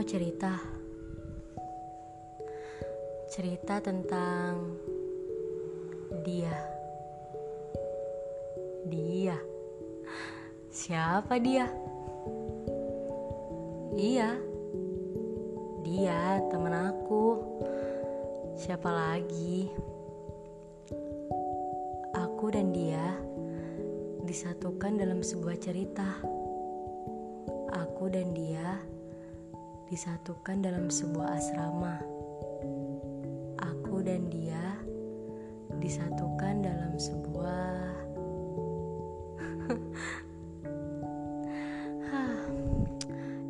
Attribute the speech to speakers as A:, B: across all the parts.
A: mau cerita. Cerita tentang dia. Dia. Siapa dia? Iya. Dia teman aku. Siapa lagi? Aku dan dia disatukan dalam sebuah cerita. Aku dan dia disatukan dalam sebuah asrama. Aku dan dia disatukan dalam sebuah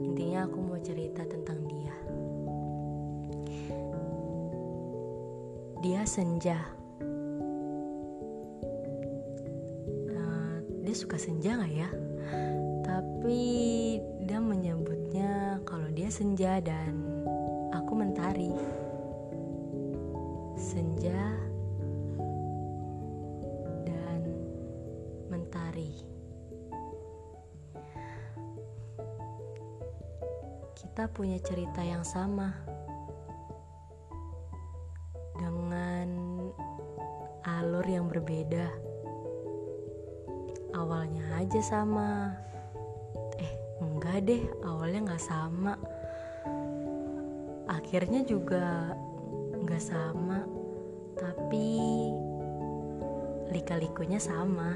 A: Intinya aku mau cerita tentang dia. Dia senja. Uh, dia suka senja gak ya? Tapi senja dan aku mentari. Senja dan mentari. Kita punya cerita yang sama dengan alur yang berbeda. Awalnya aja sama, enggak deh awalnya nggak sama akhirnya juga nggak sama tapi lika-likunya sama.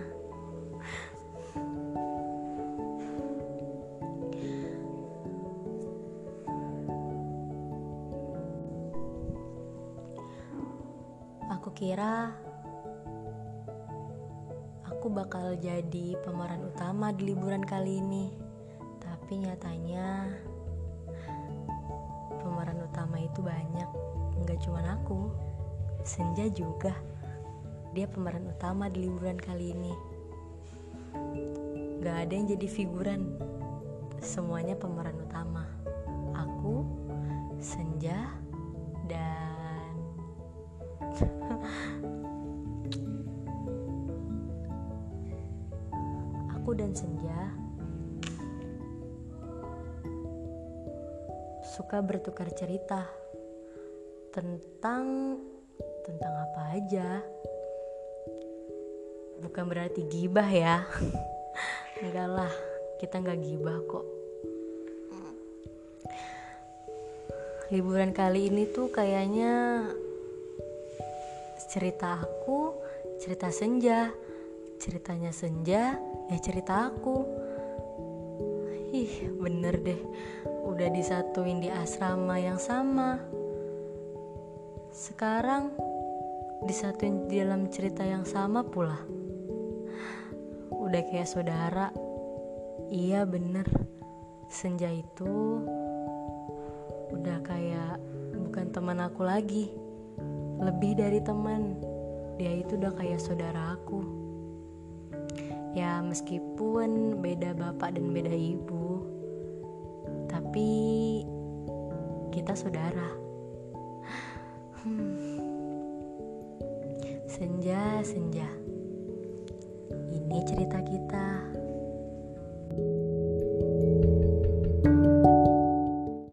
A: Aku kira aku bakal jadi pemeran utama di liburan kali ini. Tapi nyatanya pemeran utama itu banyak. Nggak cuma aku Senja juga. Dia pemeran utama di liburan kali ini. Nggak ada yang jadi figuran. Semuanya pemeran utama. Aku Senja dan aku dan Senja suka bertukar cerita tentang tentang apa aja. Bukan berarti gibah ya. Enggak lah, kita nggak gibah kok. Liburan kali ini tuh kayaknya cerita aku, cerita senja, ceritanya senja, ya cerita aku. Ih, bener deh udah disatuin di asrama yang sama. Sekarang disatuin di dalam cerita yang sama pula. Udah kayak saudara. Iya bener. Senja itu udah kayak bukan teman aku lagi. Lebih dari teman. Dia itu udah kayak saudara aku. Ya meskipun beda bapak dan beda ibu tapi kita saudara. Hmm. Senja, senja. Ini cerita kita.